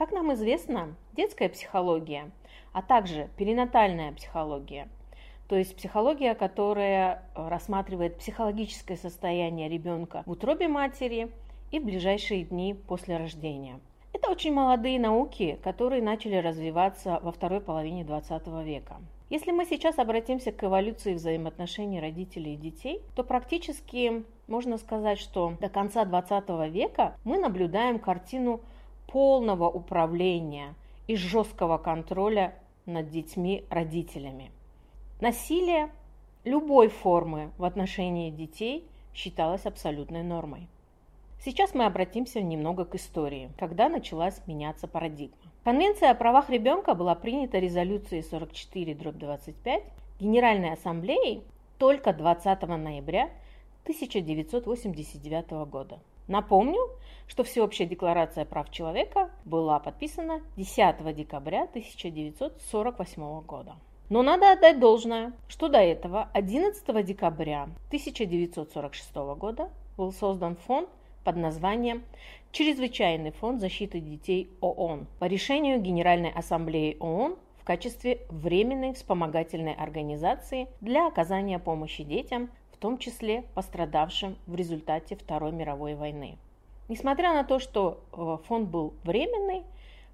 Как нам известно, детская психология, а также перинатальная психология, то есть психология, которая рассматривает психологическое состояние ребенка в утробе матери и в ближайшие дни после рождения. Это очень молодые науки, которые начали развиваться во второй половине 20 века. Если мы сейчас обратимся к эволюции взаимоотношений родителей и детей, то практически можно сказать, что до конца 20 века мы наблюдаем картину полного управления и жесткого контроля над детьми родителями. Насилие любой формы в отношении детей считалось абсолютной нормой. Сейчас мы обратимся немного к истории, когда началась меняться парадигма. Конвенция о правах ребенка была принята резолюцией 44-25 Генеральной Ассамблеей только 20 ноября 1989 года. Напомню, что Всеобщая декларация прав человека была подписана 10 декабря 1948 года. Но надо отдать должное, что до этого 11 декабря 1946 года был создан фонд под названием Чрезвычайный фонд защиты детей ООН по решению Генеральной Ассамблеи ООН в качестве временной вспомогательной организации для оказания помощи детям, том числе пострадавшим в результате Второй мировой войны. Несмотря на то, что э, фонд был временный,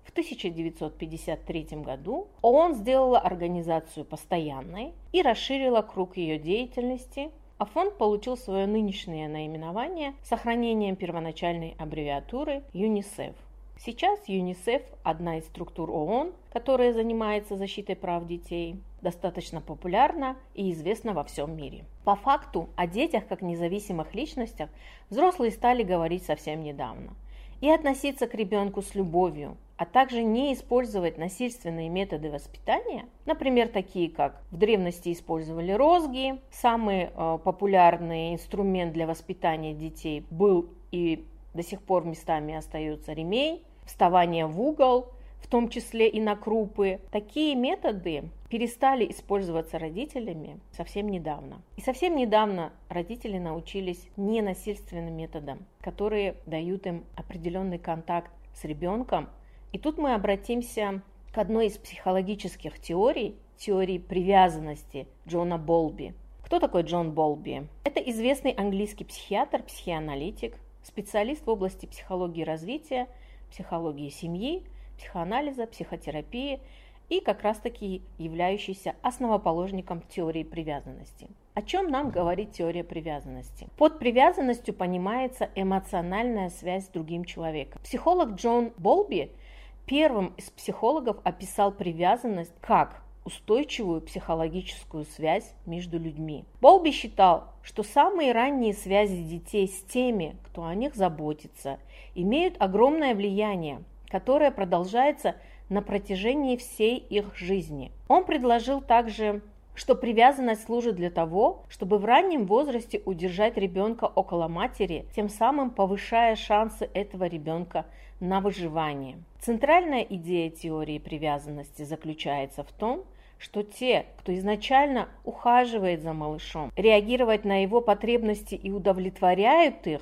в 1953 году ООН сделала организацию постоянной и расширила круг ее деятельности а фонд получил свое нынешнее наименование сохранением первоначальной аббревиатуры ЮНИСЕФ. Сейчас ЮНИСЕФ – одна из структур ООН, которая занимается защитой прав детей, достаточно популярна и известна во всем мире. По факту о детях как независимых личностях взрослые стали говорить совсем недавно. И относиться к ребенку с любовью, а также не использовать насильственные методы воспитания, например, такие как в древности использовали розги, самый э, популярный инструмент для воспитания детей был и до сих пор местами остается ремень, вставание в угол, в том числе и на крупы. Такие методы перестали использоваться родителями совсем недавно. И совсем недавно родители научились ненасильственным методам, которые дают им определенный контакт с ребенком, и тут мы обратимся к одной из психологических теорий, теории привязанности Джона Болби. Кто такой Джон Болби? Это известный английский психиатр, психоаналитик, специалист в области психологии развития, психологии семьи, психоанализа, психотерапии и как раз-таки являющийся основоположником теории привязанности. О чем нам говорит теория привязанности? Под привязанностью понимается эмоциональная связь с другим человеком. Психолог Джон Болби – первым из психологов описал привязанность как устойчивую психологическую связь между людьми. Болби считал, что самые ранние связи детей с теми, кто о них заботится, имеют огромное влияние, которое продолжается на протяжении всей их жизни. Он предложил также что привязанность служит для того, чтобы в раннем возрасте удержать ребенка около матери, тем самым повышая шансы этого ребенка на выживание. Центральная идея теории привязанности заключается в том, что те, кто изначально ухаживает за малышом, реагировать на его потребности и удовлетворяют их,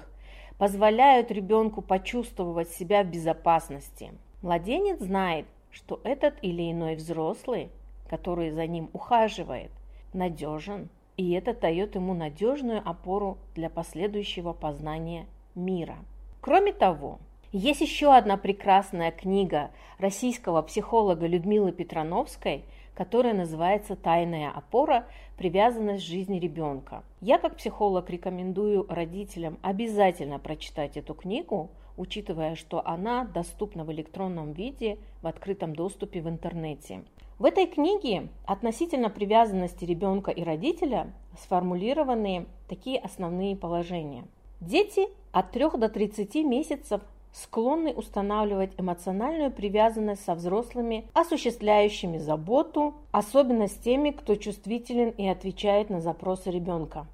позволяют ребенку почувствовать себя в безопасности. Младенец знает, что этот или иной взрослый который за ним ухаживает, надежен, и это дает ему надежную опору для последующего познания мира. Кроме того, есть еще одна прекрасная книга российского психолога Людмилы Петрановской, которая называется «Тайная опора. Привязанность жизни ребенка». Я как психолог рекомендую родителям обязательно прочитать эту книгу, учитывая, что она доступна в электронном виде в открытом доступе в интернете. В этой книге относительно привязанности ребенка и родителя сформулированы такие основные положения. Дети от 3 до 30 месяцев склонны устанавливать эмоциональную привязанность со взрослыми, осуществляющими заботу, особенно с теми, кто чувствителен и отвечает на запросы ребенка.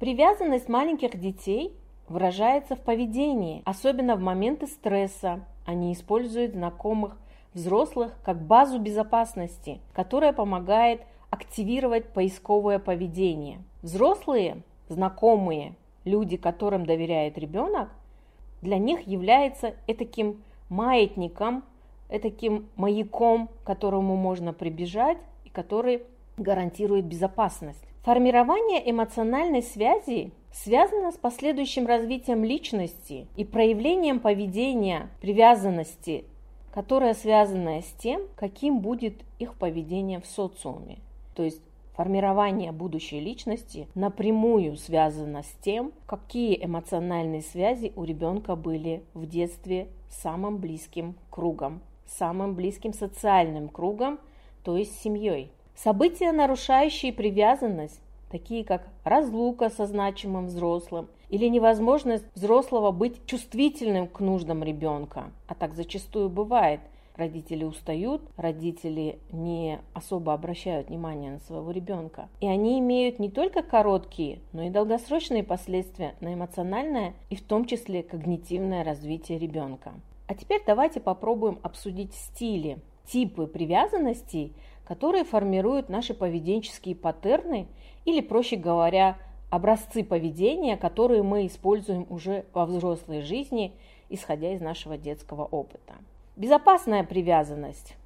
Привязанность маленьких детей выражается в поведении, особенно в моменты стресса. Они используют знакомых взрослых как базу безопасности, которая помогает активировать поисковое поведение. Взрослые, знакомые, люди, которым доверяет ребенок, для них является таким маятником, таким маяком, к которому можно прибежать и который гарантирует безопасность. Формирование эмоциональной связи связано с последующим развитием личности и проявлением поведения привязанности, которое связано с тем, каким будет их поведение в социуме. То есть Формирование будущей личности напрямую связано с тем, какие эмоциональные связи у ребенка были в детстве с самым близким кругом, самым близким социальным кругом, то есть семьей. События, нарушающие привязанность, такие как разлука со значимым взрослым или невозможность взрослого быть чувствительным к нуждам ребенка, а так зачастую бывает – Родители устают, родители не особо обращают внимание на своего ребенка. И они имеют не только короткие, но и долгосрочные последствия на эмоциональное и в том числе когнитивное развитие ребенка. А теперь давайте попробуем обсудить стили, типы привязанностей, которые формируют наши поведенческие паттерны или, проще говоря, образцы поведения, которые мы используем уже во взрослой жизни, исходя из нашего детского опыта. Безопасная привязанность.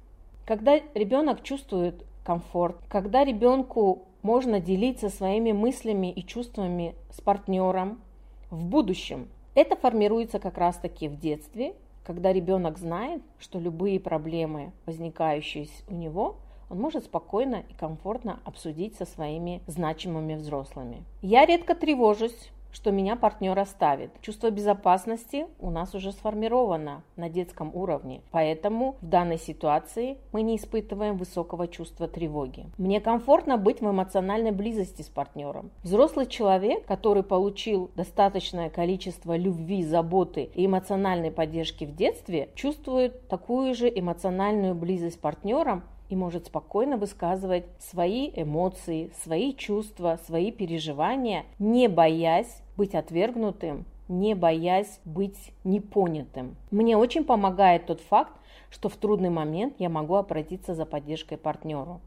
Когда ребенок чувствует комфорт, когда ребенку можно делиться своими мыслями и чувствами с партнером в будущем. Это формируется как раз-таки в детстве, когда ребенок знает, что любые проблемы, возникающие у него, он может спокойно и комфортно обсудить со своими значимыми взрослыми. Я редко тревожусь что меня партнер оставит. Чувство безопасности у нас уже сформировано на детском уровне, поэтому в данной ситуации мы не испытываем высокого чувства тревоги. Мне комфортно быть в эмоциональной близости с партнером. Взрослый человек, который получил достаточное количество любви, заботы и эмоциональной поддержки в детстве, чувствует такую же эмоциональную близость с партнером, и может спокойно высказывать свои эмоции, свои чувства, свои переживания, не боясь быть отвергнутым, не боясь быть непонятым. Мне очень помогает тот факт, что в трудный момент я могу обратиться за поддержкой партнеру.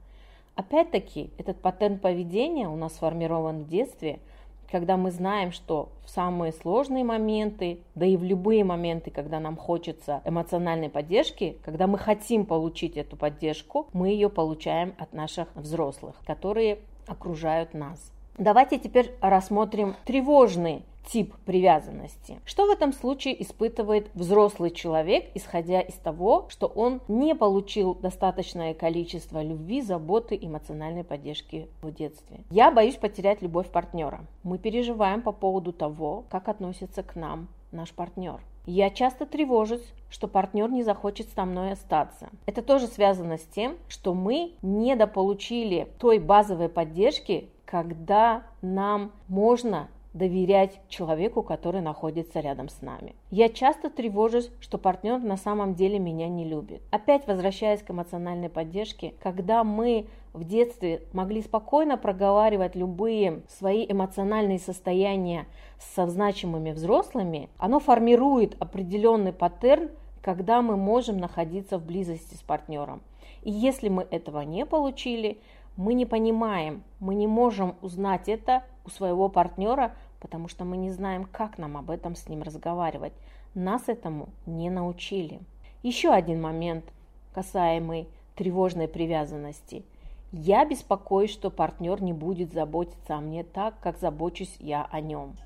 Опять-таки, этот паттерн поведения у нас сформирован в детстве – когда мы знаем, что в самые сложные моменты, да и в любые моменты, когда нам хочется эмоциональной поддержки, когда мы хотим получить эту поддержку, мы ее получаем от наших взрослых, которые окружают нас. Давайте теперь рассмотрим тревожный тип привязанности. Что в этом случае испытывает взрослый человек, исходя из того, что он не получил достаточное количество любви, заботы, эмоциональной поддержки в детстве? Я боюсь потерять любовь партнера. Мы переживаем по поводу того, как относится к нам наш партнер. Я часто тревожусь, что партнер не захочет со мной остаться. Это тоже связано с тем, что мы недополучили той базовой поддержки, когда нам можно доверять человеку, который находится рядом с нами. Я часто тревожусь, что партнер на самом деле меня не любит. Опять возвращаясь к эмоциональной поддержке, когда мы в детстве могли спокойно проговаривать любые свои эмоциональные состояния со значимыми взрослыми, оно формирует определенный паттерн, когда мы можем находиться в близости с партнером. И если мы этого не получили, мы не понимаем, мы не можем узнать это у своего партнера, потому что мы не знаем, как нам об этом с ним разговаривать. Нас этому не научили. Еще один момент, касаемый тревожной привязанности. Я беспокоюсь, что партнер не будет заботиться о мне так, как забочусь я о нем.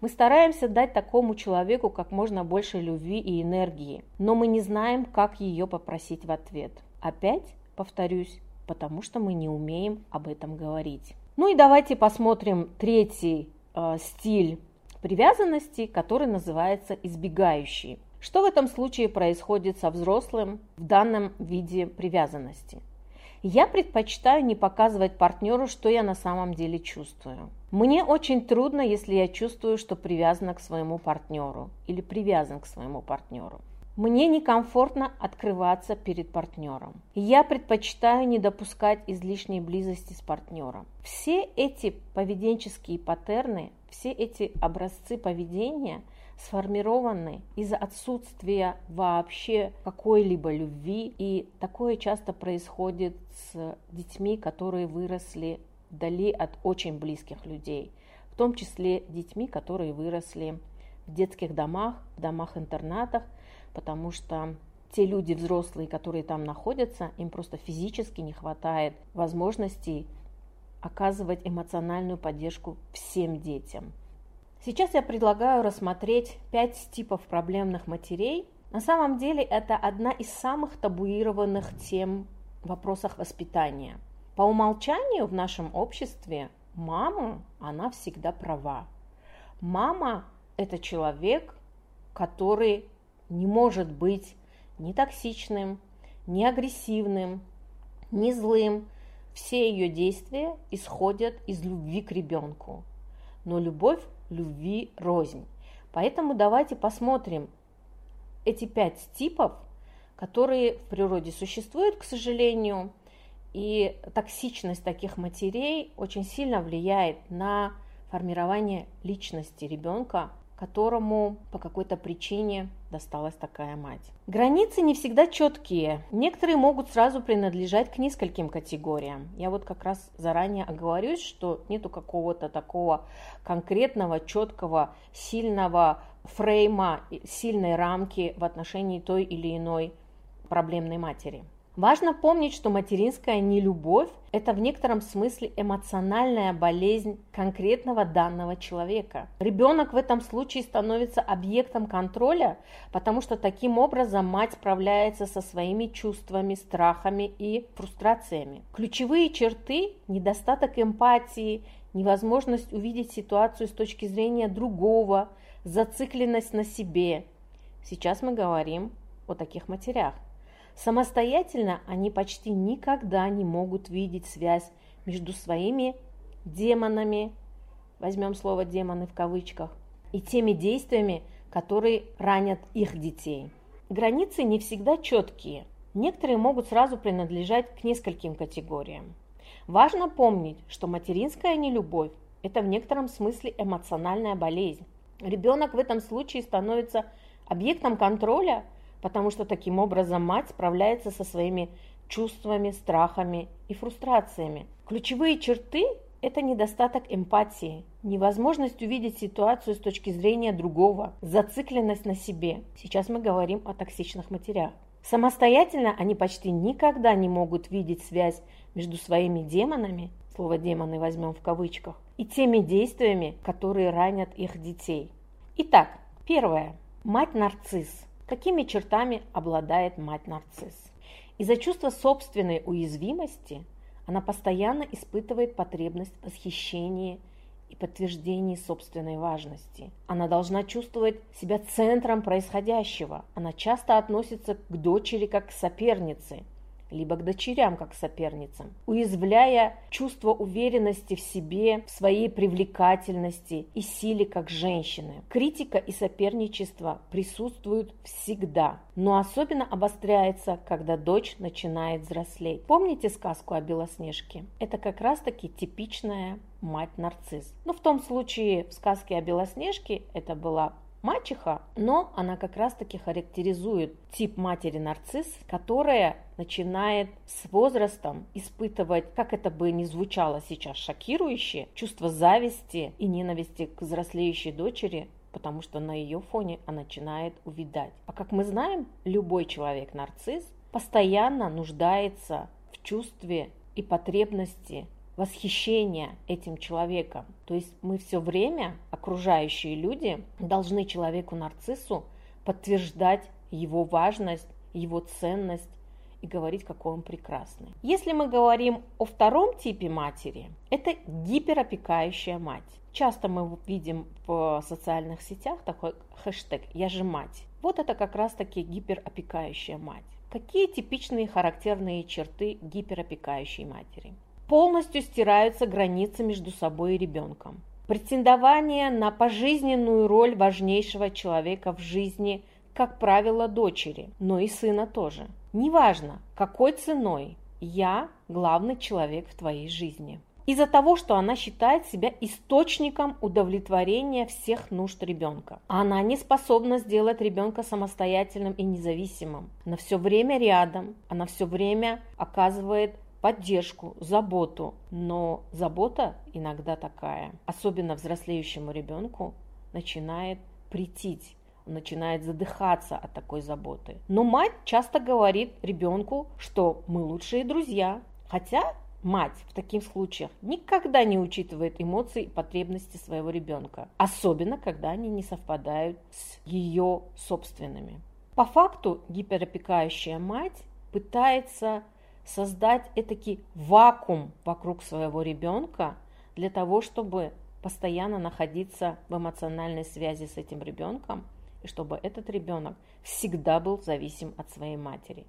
Мы стараемся дать такому человеку как можно больше любви и энергии, но мы не знаем, как ее попросить в ответ. Опять, повторюсь, потому что мы не умеем об этом говорить. Ну и давайте посмотрим третий э, стиль привязанности, который называется избегающий. Что в этом случае происходит со взрослым в данном виде привязанности? Я предпочитаю не показывать партнеру, что я на самом деле чувствую. Мне очень трудно, если я чувствую, что привязана к своему партнеру или привязан к своему партнеру. Мне некомфортно открываться перед партнером. Я предпочитаю не допускать излишней близости с партнером. Все эти поведенческие паттерны, все эти образцы поведения сформированы из-за отсутствия вообще какой-либо любви. И такое часто происходит с детьми, которые выросли вдали от очень близких людей, в том числе детьми, которые выросли в детских домах, в домах-интернатах, потому что те люди взрослые, которые там находятся, им просто физически не хватает возможностей оказывать эмоциональную поддержку всем детям. Сейчас я предлагаю рассмотреть пять типов проблемных матерей. На самом деле это одна из самых табуированных тем в вопросах воспитания. По умолчанию в нашем обществе мама, она всегда права. Мама – это человек, который не может быть ни токсичным, ни агрессивным, ни злым. Все ее действия исходят из любви к ребенку. Но любовь любви рознь. Поэтому давайте посмотрим эти пять типов, которые в природе существуют, к сожалению, и токсичность таких матерей очень сильно влияет на формирование личности ребенка которому по какой-то причине досталась такая мать. Границы не всегда четкие. Некоторые могут сразу принадлежать к нескольким категориям. Я вот как раз заранее оговорюсь, что нету какого-то такого конкретного, четкого, сильного фрейма, сильной рамки в отношении той или иной проблемной матери. Важно помнить, что материнская нелюбовь – это в некотором смысле эмоциональная болезнь конкретного данного человека. Ребенок в этом случае становится объектом контроля, потому что таким образом мать справляется со своими чувствами, страхами и фрустрациями. Ключевые черты – недостаток эмпатии, невозможность увидеть ситуацию с точки зрения другого, зацикленность на себе. Сейчас мы говорим о таких матерях. Самостоятельно они почти никогда не могут видеть связь между своими демонами, возьмем слово демоны в кавычках, и теми действиями, которые ранят их детей. Границы не всегда четкие. Некоторые могут сразу принадлежать к нескольким категориям. Важно помнить, что материнская нелюбовь – это в некотором смысле эмоциональная болезнь. Ребенок в этом случае становится объектом контроля потому что таким образом мать справляется со своими чувствами, страхами и фрустрациями. Ключевые черты – это недостаток эмпатии, невозможность увидеть ситуацию с точки зрения другого, зацикленность на себе. Сейчас мы говорим о токсичных матерях. Самостоятельно они почти никогда не могут видеть связь между своими демонами, слово демоны возьмем в кавычках, и теми действиями, которые ранят их детей. Итак, первое. Мать-нарцисс. Какими чертами обладает мать-нарцисс? Из-за чувства собственной уязвимости она постоянно испытывает потребность в восхищении и подтверждении собственной важности. Она должна чувствовать себя центром происходящего. Она часто относится к дочери как к сопернице – либо к дочерям как соперницам, уязвляя чувство уверенности в себе, в своей привлекательности и силе как женщины. Критика и соперничество присутствуют всегда, но особенно обостряется, когда дочь начинает взрослеть. Помните сказку о Белоснежке? Это как раз-таки типичная мать-нарцисс. Но в том случае в сказке о Белоснежке это была мачеха, но она как раз-таки характеризует тип матери-нарцисс, которая начинает с возрастом испытывать, как это бы ни звучало сейчас шокирующе, чувство зависти и ненависти к взрослеющей дочери, потому что на ее фоне она начинает увидать. А как мы знаем, любой человек-нарцисс постоянно нуждается в чувстве и потребности восхищения этим человеком. То есть мы все время, окружающие люди, должны человеку-нарциссу подтверждать его важность, его ценность и говорить, какой он прекрасный. Если мы говорим о втором типе матери, это гиперопекающая мать. Часто мы видим в социальных сетях такой хэштег «Я же мать». Вот это как раз-таки гиперопекающая мать. Какие типичные характерные черты гиперопекающей матери? Полностью стираются границы между собой и ребенком. Претендование на пожизненную роль важнейшего человека в жизни, как правило, дочери, но и сына тоже. Неважно, какой ценой, я главный человек в твоей жизни. Из-за того, что она считает себя источником удовлетворения всех нужд ребенка. Она не способна сделать ребенка самостоятельным и независимым. Она все время рядом, она все время оказывает поддержку, заботу. Но забота иногда такая, особенно взрослеющему ребенку, начинает претить. начинает задыхаться от такой заботы. Но мать часто говорит ребенку, что мы лучшие друзья. Хотя мать в таких случаях никогда не учитывает эмоции и потребности своего ребенка, особенно когда они не совпадают с ее собственными. По факту гиперопекающая мать пытается создать этакий вакуум вокруг своего ребенка для того, чтобы постоянно находиться в эмоциональной связи с этим ребенком, и чтобы этот ребенок всегда был зависим от своей матери.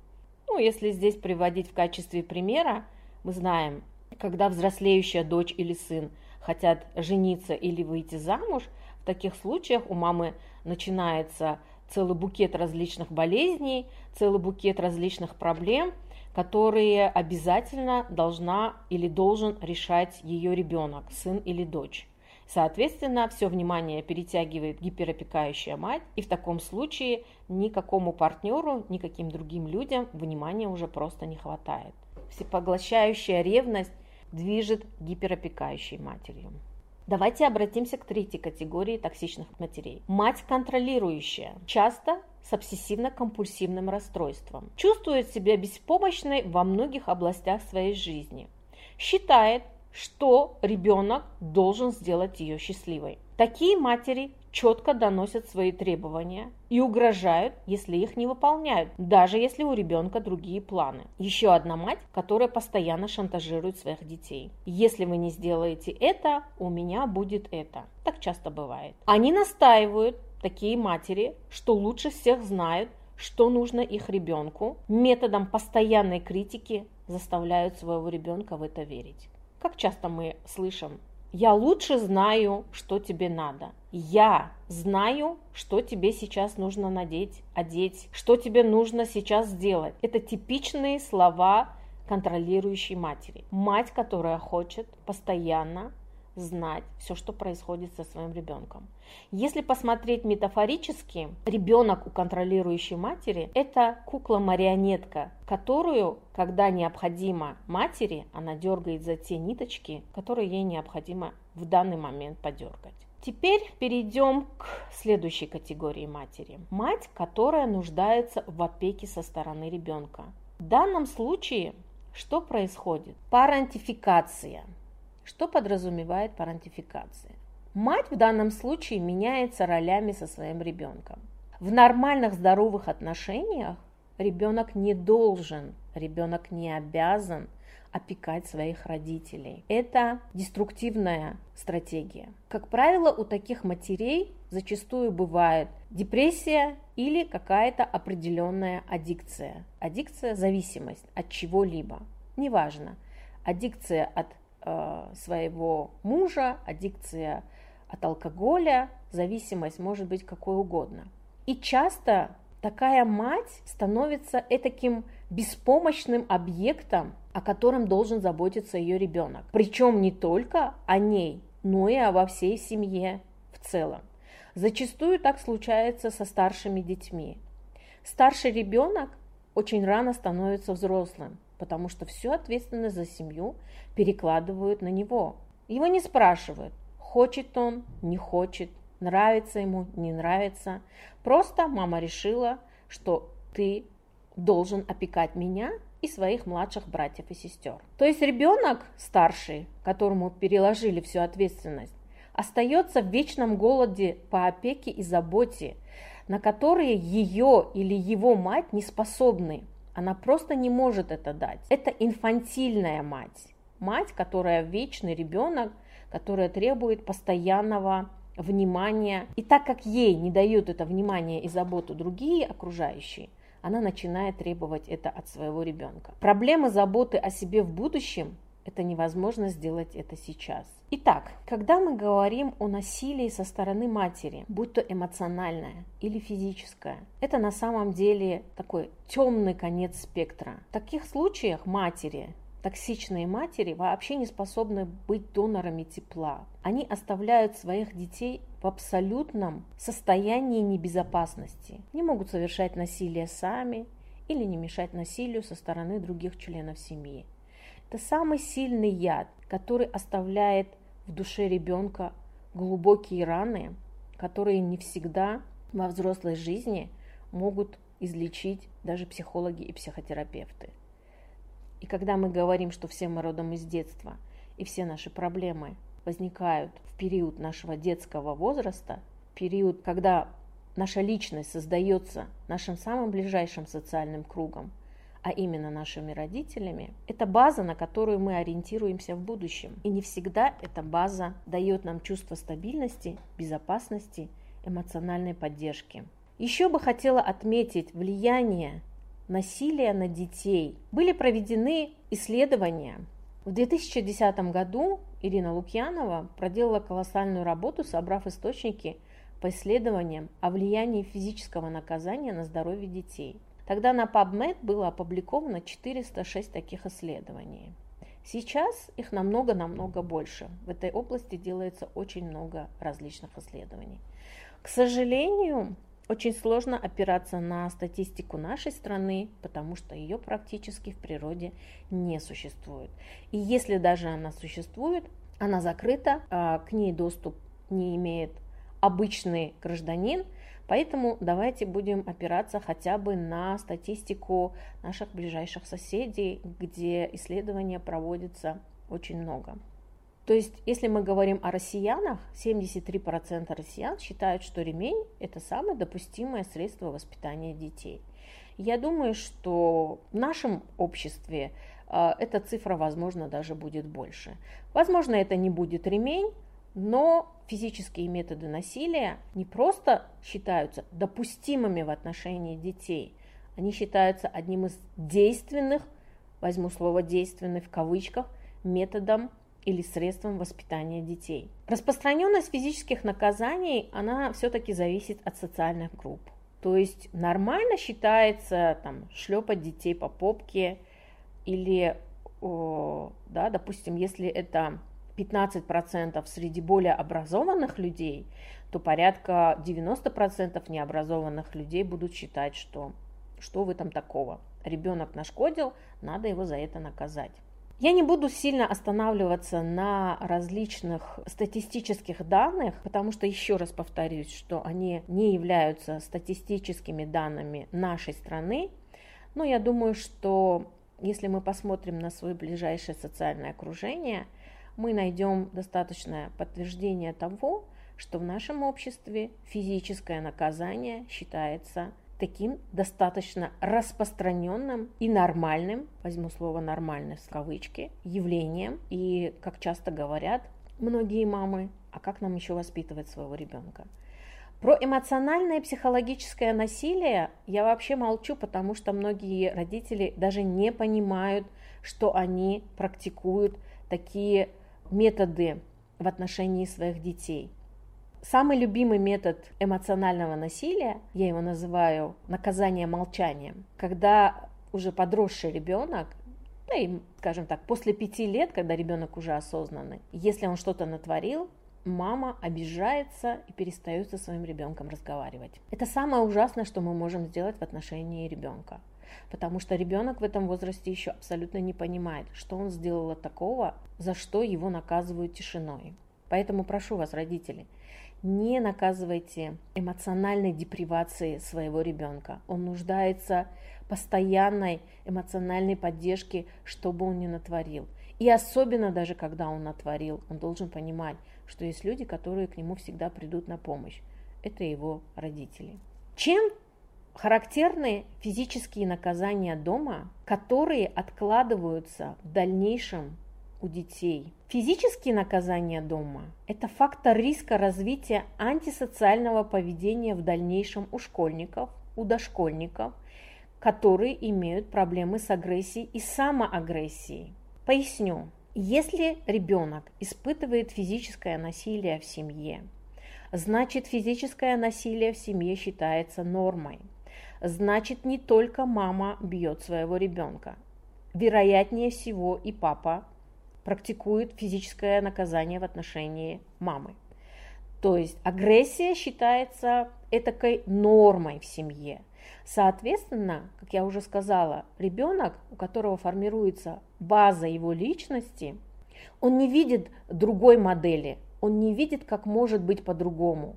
Ну, если здесь приводить в качестве примера, мы знаем, когда взрослеющая дочь или сын хотят жениться или выйти замуж, в таких случаях у мамы начинается целый букет различных болезней, целый букет различных проблем – которые обязательно должна или должен решать ее ребенок, сын или дочь. Соответственно, все внимание перетягивает гиперопекающая мать, и в таком случае никакому партнеру, никаким другим людям внимания уже просто не хватает. Всепоглощающая ревность движет гиперопекающей матерью. Давайте обратимся к третьей категории токсичных матерей. Мать контролирующая, часто с обсессивно-компульсивным расстройством. Чувствует себя беспомощной во многих областях своей жизни. Считает, что ребенок должен сделать ее счастливой. Такие матери четко доносят свои требования и угрожают, если их не выполняют, даже если у ребенка другие планы. Еще одна мать, которая постоянно шантажирует своих детей. Если вы не сделаете это, у меня будет это. Так часто бывает. Они настаивают, такие матери, что лучше всех знают, что нужно их ребенку, методом постоянной критики заставляют своего ребенка в это верить. Как часто мы слышим я лучше знаю, что тебе надо. Я знаю, что тебе сейчас нужно надеть, одеть, что тебе нужно сейчас сделать. Это типичные слова контролирующей матери. Мать, которая хочет постоянно знать все, что происходит со своим ребенком. Если посмотреть метафорически, ребенок у контролирующей матери – это кукла-марионетка, которую, когда необходимо матери, она дергает за те ниточки, которые ей необходимо в данный момент подергать. Теперь перейдем к следующей категории матери. Мать, которая нуждается в опеке со стороны ребенка. В данном случае что происходит? Парентификация. Что подразумевает парентификация? Мать в данном случае меняется ролями со своим ребенком. В нормальных здоровых отношениях ребенок не должен, ребенок не обязан опекать своих родителей. Это деструктивная стратегия. Как правило, у таких матерей зачастую бывает депрессия или какая-то определенная аддикция. Аддикция – зависимость от чего-либо. Неважно, аддикция от Э, своего мужа, аддикция от алкоголя, зависимость может быть какой угодно. И часто такая мать становится таким беспомощным объектом, о котором должен заботиться ее ребенок. Причем не только о ней, но и обо всей семье в целом. Зачастую так случается со старшими детьми. Старший ребенок очень рано становится взрослым, потому что всю ответственность за семью перекладывают на него. Его не спрашивают, хочет он, не хочет, нравится ему, не нравится. Просто мама решила, что ты должен опекать меня и своих младших братьев и сестер. То есть ребенок старший, которому переложили всю ответственность, остается в вечном голоде по опеке и заботе, на которые ее или его мать не способны. Она просто не может это дать. Это инфантильная мать. Мать, которая вечный ребенок, которая требует постоянного внимания. И так как ей не дают это внимание и заботу другие окружающие, она начинает требовать это от своего ребенка. Проблемы заботы о себе в будущем это невозможно сделать это сейчас. Итак, когда мы говорим о насилии со стороны матери, будь то эмоциональное или физическое, это на самом деле такой темный конец спектра. В таких случаях матери Токсичные матери вообще не способны быть донорами тепла. Они оставляют своих детей в абсолютном состоянии небезопасности. Не могут совершать насилие сами или не мешать насилию со стороны других членов семьи. Это самый сильный яд, который оставляет в душе ребенка глубокие раны, которые не всегда во взрослой жизни могут излечить даже психологи и психотерапевты. И когда мы говорим, что все мы родом из детства, и все наши проблемы возникают в период нашего детского возраста, период, когда наша личность создается нашим самым ближайшим социальным кругом, а именно нашими родителями, это база, на которую мы ориентируемся в будущем. И не всегда эта база дает нам чувство стабильности, безопасности, эмоциональной поддержки. Еще бы хотела отметить влияние насилия на детей. Были проведены исследования. В 2010 году Ирина Лукьянова проделала колоссальную работу, собрав источники по исследованиям о влиянии физического наказания на здоровье детей. Тогда на PubMed было опубликовано 406 таких исследований. Сейчас их намного-намного больше. В этой области делается очень много различных исследований. К сожалению, очень сложно опираться на статистику нашей страны, потому что ее практически в природе не существует. И если даже она существует, она закрыта, а к ней доступ не имеет обычный гражданин, поэтому давайте будем опираться хотя бы на статистику наших ближайших соседей, где исследования проводятся очень много. То есть, если мы говорим о россиянах, 73% россиян считают, что ремень – это самое допустимое средство воспитания детей. Я думаю, что в нашем обществе э, эта цифра, возможно, даже будет больше. Возможно, это не будет ремень, но физические методы насилия не просто считаются допустимыми в отношении детей, они считаются одним из действенных, возьму слово действенный в кавычках, методом или средством воспитания детей. Распространенность физических наказаний, она все-таки зависит от социальных групп. То есть нормально считается там, шлепать детей по попке или, о, да, допустим, если это 15% среди более образованных людей, то порядка 90% необразованных людей будут считать, что что в этом такого. Ребенок нашкодил, надо его за это наказать. Я не буду сильно останавливаться на различных статистических данных, потому что, еще раз повторюсь, что они не являются статистическими данными нашей страны, но я думаю, что если мы посмотрим на свое ближайшее социальное окружение, мы найдем достаточное подтверждение того, что в нашем обществе физическое наказание считается таким достаточно распространенным и нормальным, возьму слово нормальное в кавычки, явлением. И, как часто говорят многие мамы, а как нам еще воспитывать своего ребенка? Про эмоциональное и психологическое насилие я вообще молчу, потому что многие родители даже не понимают, что они практикуют такие методы в отношении своих детей. Самый любимый метод эмоционального насилия, я его называю наказание молчанием, когда уже подросший ребенок, да и, скажем так, после пяти лет, когда ребенок уже осознанный, если он что-то натворил, мама обижается и перестает со своим ребенком разговаривать. Это самое ужасное, что мы можем сделать в отношении ребенка. Потому что ребенок в этом возрасте еще абсолютно не понимает, что он сделал такого, за что его наказывают тишиной. Поэтому прошу вас, родители, не наказывайте эмоциональной депривации своего ребенка. Он нуждается постоянной эмоциональной поддержке, чтобы он не натворил. И особенно даже когда он натворил, он должен понимать, что есть люди, которые к нему всегда придут на помощь. Это его родители. Чем характерны физические наказания дома, которые откладываются в дальнейшем у детей. Физические наказания дома – это фактор риска развития антисоциального поведения в дальнейшем у школьников, у дошкольников, которые имеют проблемы с агрессией и самоагрессией. Поясню. Если ребенок испытывает физическое насилие в семье, значит физическое насилие в семье считается нормой. Значит не только мама бьет своего ребенка. Вероятнее всего и папа практикует физическое наказание в отношении мамы. То есть агрессия считается этакой нормой в семье. Соответственно, как я уже сказала, ребенок, у которого формируется база его личности, он не видит другой модели, он не видит, как может быть по-другому.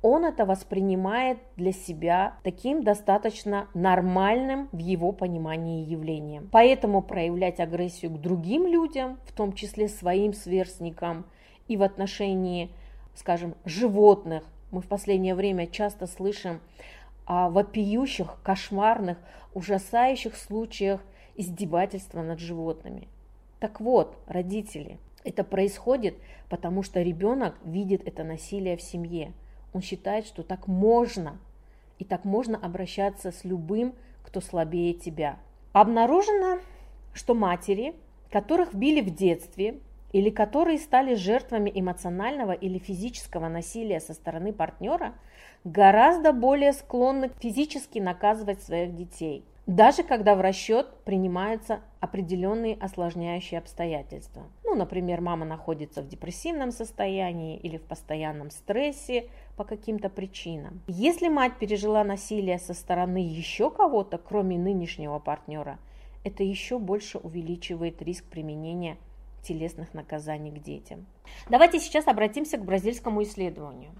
Он это воспринимает для себя таким достаточно нормальным в его понимании явлением. Поэтому проявлять агрессию к другим людям, в том числе своим сверстникам, и в отношении, скажем, животных, мы в последнее время часто слышим о вопиющих, кошмарных, ужасающих случаях издевательства над животными. Так вот, родители, это происходит, потому что ребенок видит это насилие в семье – он считает, что так можно, и так можно обращаться с любым, кто слабее тебя. Обнаружено, что матери, которых били в детстве, или которые стали жертвами эмоционального или физического насилия со стороны партнера, гораздо более склонны физически наказывать своих детей даже когда в расчет принимаются определенные осложняющие обстоятельства. Ну, например, мама находится в депрессивном состоянии или в постоянном стрессе по каким-то причинам. Если мать пережила насилие со стороны еще кого-то, кроме нынешнего партнера, это еще больше увеличивает риск применения телесных наказаний к детям. Давайте сейчас обратимся к бразильскому исследованию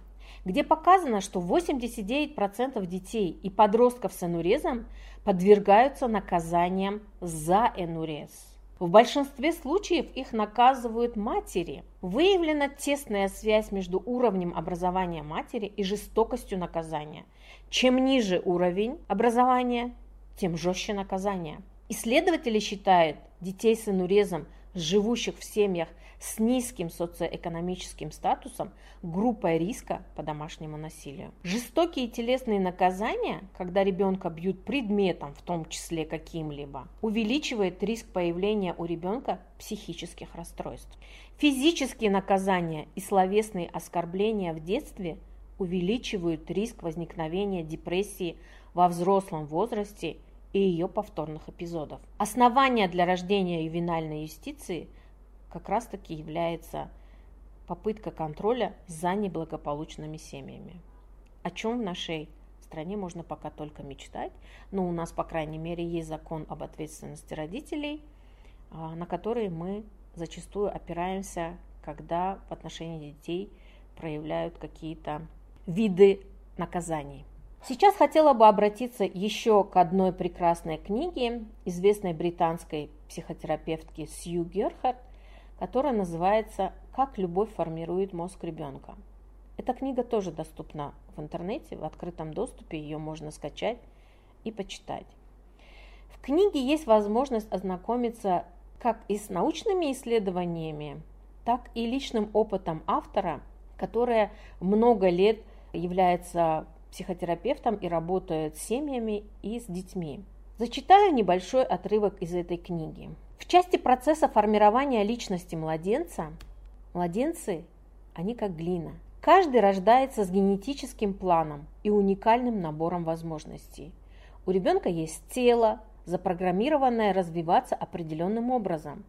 где показано, что 89% детей и подростков с энурезом подвергаются наказаниям за энурез. В большинстве случаев их наказывают матери. Выявлена тесная связь между уровнем образования матери и жестокостью наказания. Чем ниже уровень образования, тем жестче наказание. Исследователи считают детей с энурезом, живущих в семьях с низким социоэкономическим статусом группой риска по домашнему насилию. Жестокие телесные наказания, когда ребенка бьют предметом, в том числе каким-либо, увеличивает риск появления у ребенка психических расстройств. Физические наказания и словесные оскорбления в детстве увеличивают риск возникновения депрессии во взрослом возрасте и ее повторных эпизодов. Основания для рождения ювенальной юстиции как раз-таки является попытка контроля за неблагополучными семьями. О чем в нашей стране можно пока только мечтать, но у нас, по крайней мере, есть закон об ответственности родителей, а, на который мы зачастую опираемся, когда в отношении детей проявляют какие-то виды наказаний. Сейчас хотела бы обратиться еще к одной прекрасной книге известной британской психотерапевтки Сью Герхард которая называется «Как любовь формирует мозг ребенка». Эта книга тоже доступна в интернете, в открытом доступе, ее можно скачать и почитать. В книге есть возможность ознакомиться как и с научными исследованиями, так и личным опытом автора, которая много лет является психотерапевтом и работает с семьями и с детьми. Зачитаю небольшой отрывок из этой книги. В части процесса формирования личности младенца, младенцы, они как глина. Каждый рождается с генетическим планом и уникальным набором возможностей. У ребенка есть тело, запрограммированное развиваться определенным образом,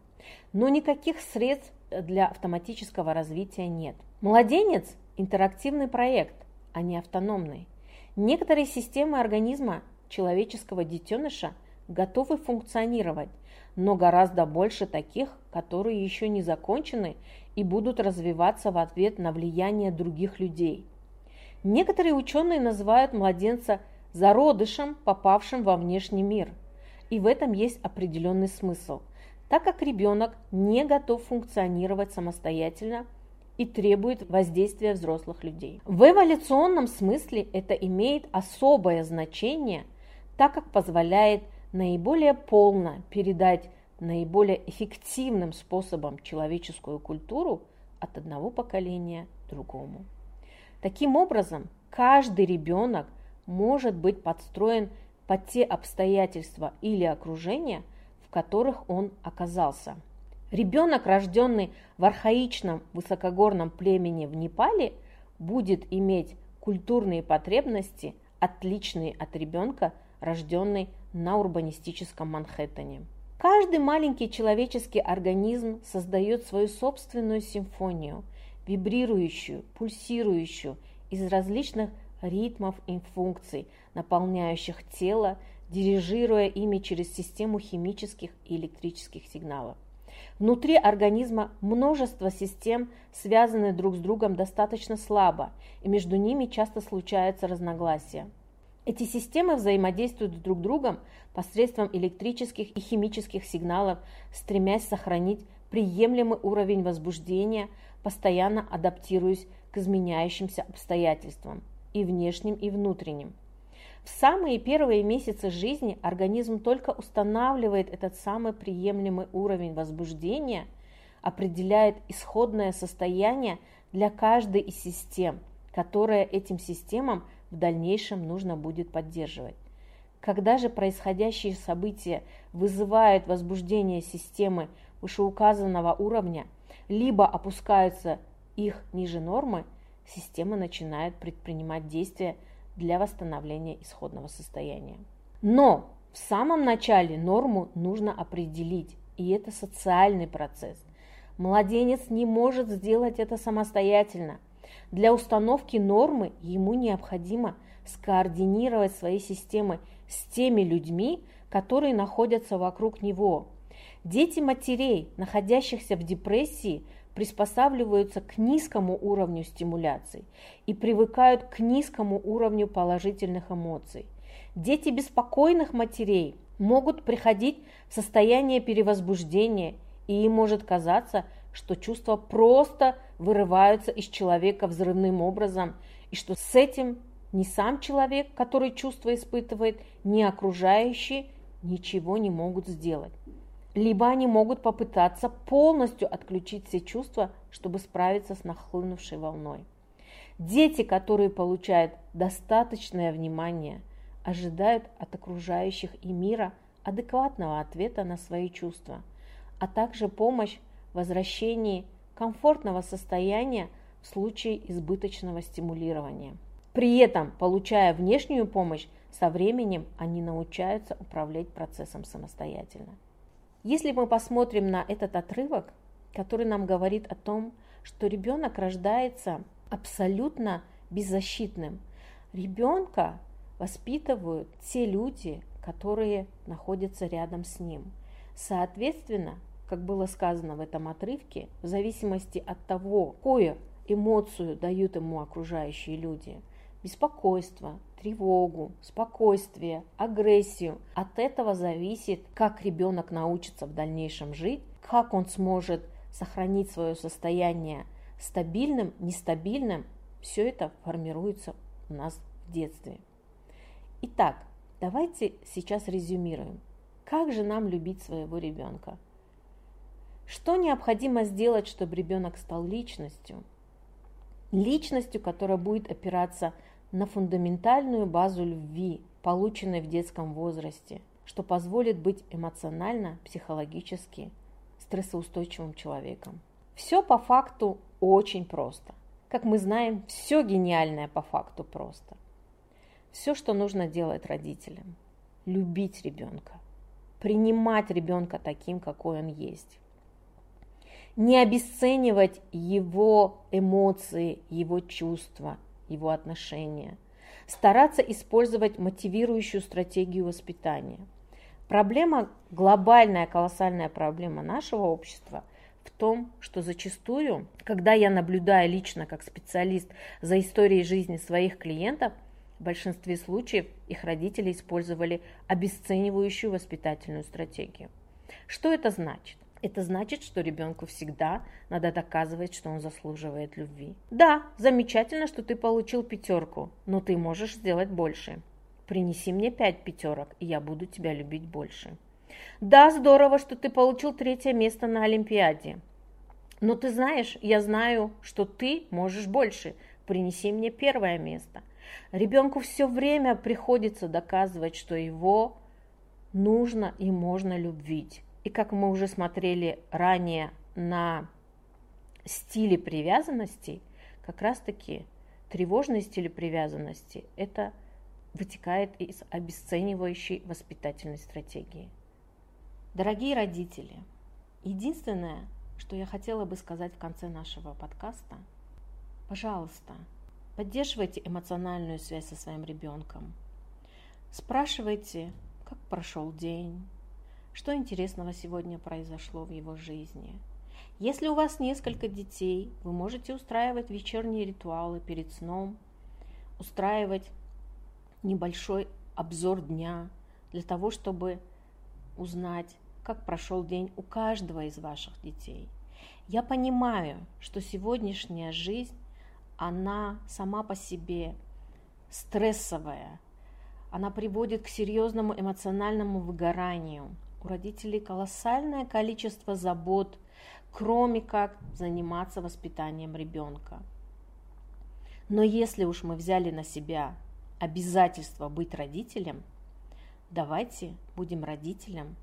но никаких средств для автоматического развития нет. Младенец – интерактивный проект, а не автономный. Некоторые системы организма человеческого детеныша готовы функционировать, но гораздо больше таких, которые еще не закончены и будут развиваться в ответ на влияние других людей. Некоторые ученые называют младенца зародышем, попавшим во внешний мир. И в этом есть определенный смысл, так как ребенок не готов функционировать самостоятельно и требует воздействия взрослых людей. В эволюционном смысле это имеет особое значение, так как позволяет наиболее полно передать наиболее эффективным способом человеческую культуру от одного поколения другому. Таким образом, каждый ребенок может быть подстроен под те обстоятельства или окружения, в которых он оказался. Ребенок, рожденный в архаичном высокогорном племени в Непале, будет иметь культурные потребности, отличные от ребенка, рожденный на урбанистическом Манхэттене. Каждый маленький человеческий организм создает свою собственную симфонию, вибрирующую, пульсирующую из различных ритмов и функций, наполняющих тело, дирижируя ими через систему химических и электрических сигналов. Внутри организма множество систем, связанные друг с другом достаточно слабо, и между ними часто случаются разногласия. Эти системы взаимодействуют друг с другом посредством электрических и химических сигналов, стремясь сохранить приемлемый уровень возбуждения, постоянно адаптируясь к изменяющимся обстоятельствам и внешним, и внутренним. В самые первые месяцы жизни организм только устанавливает этот самый приемлемый уровень возбуждения, определяет исходное состояние для каждой из систем, которая этим системам в дальнейшем нужно будет поддерживать. Когда же происходящие события вызывают возбуждение системы вышеуказанного уровня, либо опускаются их ниже нормы, система начинает предпринимать действия для восстановления исходного состояния. Но в самом начале норму нужно определить, и это социальный процесс. Младенец не может сделать это самостоятельно. Для установки нормы ему необходимо скоординировать свои системы с теми людьми, которые находятся вокруг него. Дети матерей, находящихся в депрессии, приспосабливаются к низкому уровню стимуляций и привыкают к низкому уровню положительных эмоций. Дети беспокойных матерей могут приходить в состояние перевозбуждения, и им может казаться, что чувства просто вырываются из человека взрывным образом, и что с этим ни сам человек, который чувства испытывает, ни окружающие ничего не могут сделать либо они могут попытаться полностью отключить все чувства, чтобы справиться с нахлынувшей волной. Дети, которые получают достаточное внимание, ожидают от окружающих и мира адекватного ответа на свои чувства, а также помощь возвращении комфортного состояния в случае избыточного стимулирования. При этом, получая внешнюю помощь, со временем они научаются управлять процессом самостоятельно. Если мы посмотрим на этот отрывок, который нам говорит о том, что ребенок рождается абсолютно беззащитным, ребенка воспитывают те люди, которые находятся рядом с ним. Соответственно, как было сказано в этом отрывке, в зависимости от того, какую эмоцию дают ему окружающие люди, беспокойство, тревогу, спокойствие, агрессию. От этого зависит, как ребенок научится в дальнейшем жить, как он сможет сохранить свое состояние стабильным, нестабильным. Все это формируется у нас в детстве. Итак, давайте сейчас резюмируем. Как же нам любить своего ребенка? Что необходимо сделать, чтобы ребенок стал личностью? Личностью, которая будет опираться на фундаментальную базу любви, полученной в детском возрасте, что позволит быть эмоционально, психологически стрессоустойчивым человеком. Все по факту очень просто. Как мы знаем, все гениальное по факту просто. Все, что нужно делать родителям. Любить ребенка. Принимать ребенка таким, какой он есть. Не обесценивать его эмоции, его чувства – его отношения, стараться использовать мотивирующую стратегию воспитания. Проблема, глобальная, колоссальная проблема нашего общества в том, что зачастую, когда я наблюдаю лично как специалист за историей жизни своих клиентов, в большинстве случаев их родители использовали обесценивающую воспитательную стратегию. Что это значит? Это значит, что ребенку всегда надо доказывать, что он заслуживает любви. Да, замечательно, что ты получил пятерку, но ты можешь сделать больше. Принеси мне пять пятерок, и я буду тебя любить больше. Да, здорово, что ты получил третье место на Олимпиаде. Но ты знаешь, я знаю, что ты можешь больше. Принеси мне первое место. Ребенку все время приходится доказывать, что его нужно и можно любить. И как мы уже смотрели ранее на стиле привязанности, как раз-таки тревожный стиль привязанности – это вытекает из обесценивающей воспитательной стратегии. Дорогие родители, единственное, что я хотела бы сказать в конце нашего подкаста, пожалуйста, поддерживайте эмоциональную связь со своим ребенком. Спрашивайте, как прошел день, что интересного сегодня произошло в его жизни. Если у вас несколько детей, вы можете устраивать вечерние ритуалы перед сном, устраивать небольшой обзор дня для того, чтобы узнать, как прошел день у каждого из ваших детей. Я понимаю, что сегодняшняя жизнь, она сама по себе стрессовая, она приводит к серьезному эмоциональному выгоранию. У родителей колоссальное количество забот, кроме как заниматься воспитанием ребенка. Но если уж мы взяли на себя обязательство быть родителем, давайте будем родителем,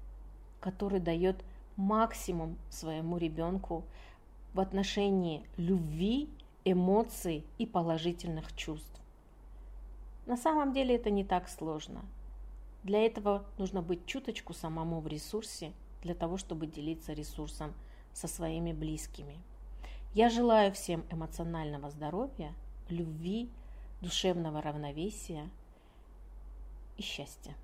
который дает максимум своему ребенку в отношении любви, эмоций и положительных чувств. На самом деле это не так сложно. Для этого нужно быть чуточку самому в ресурсе, для того, чтобы делиться ресурсом со своими близкими. Я желаю всем эмоционального здоровья, любви, душевного равновесия и счастья.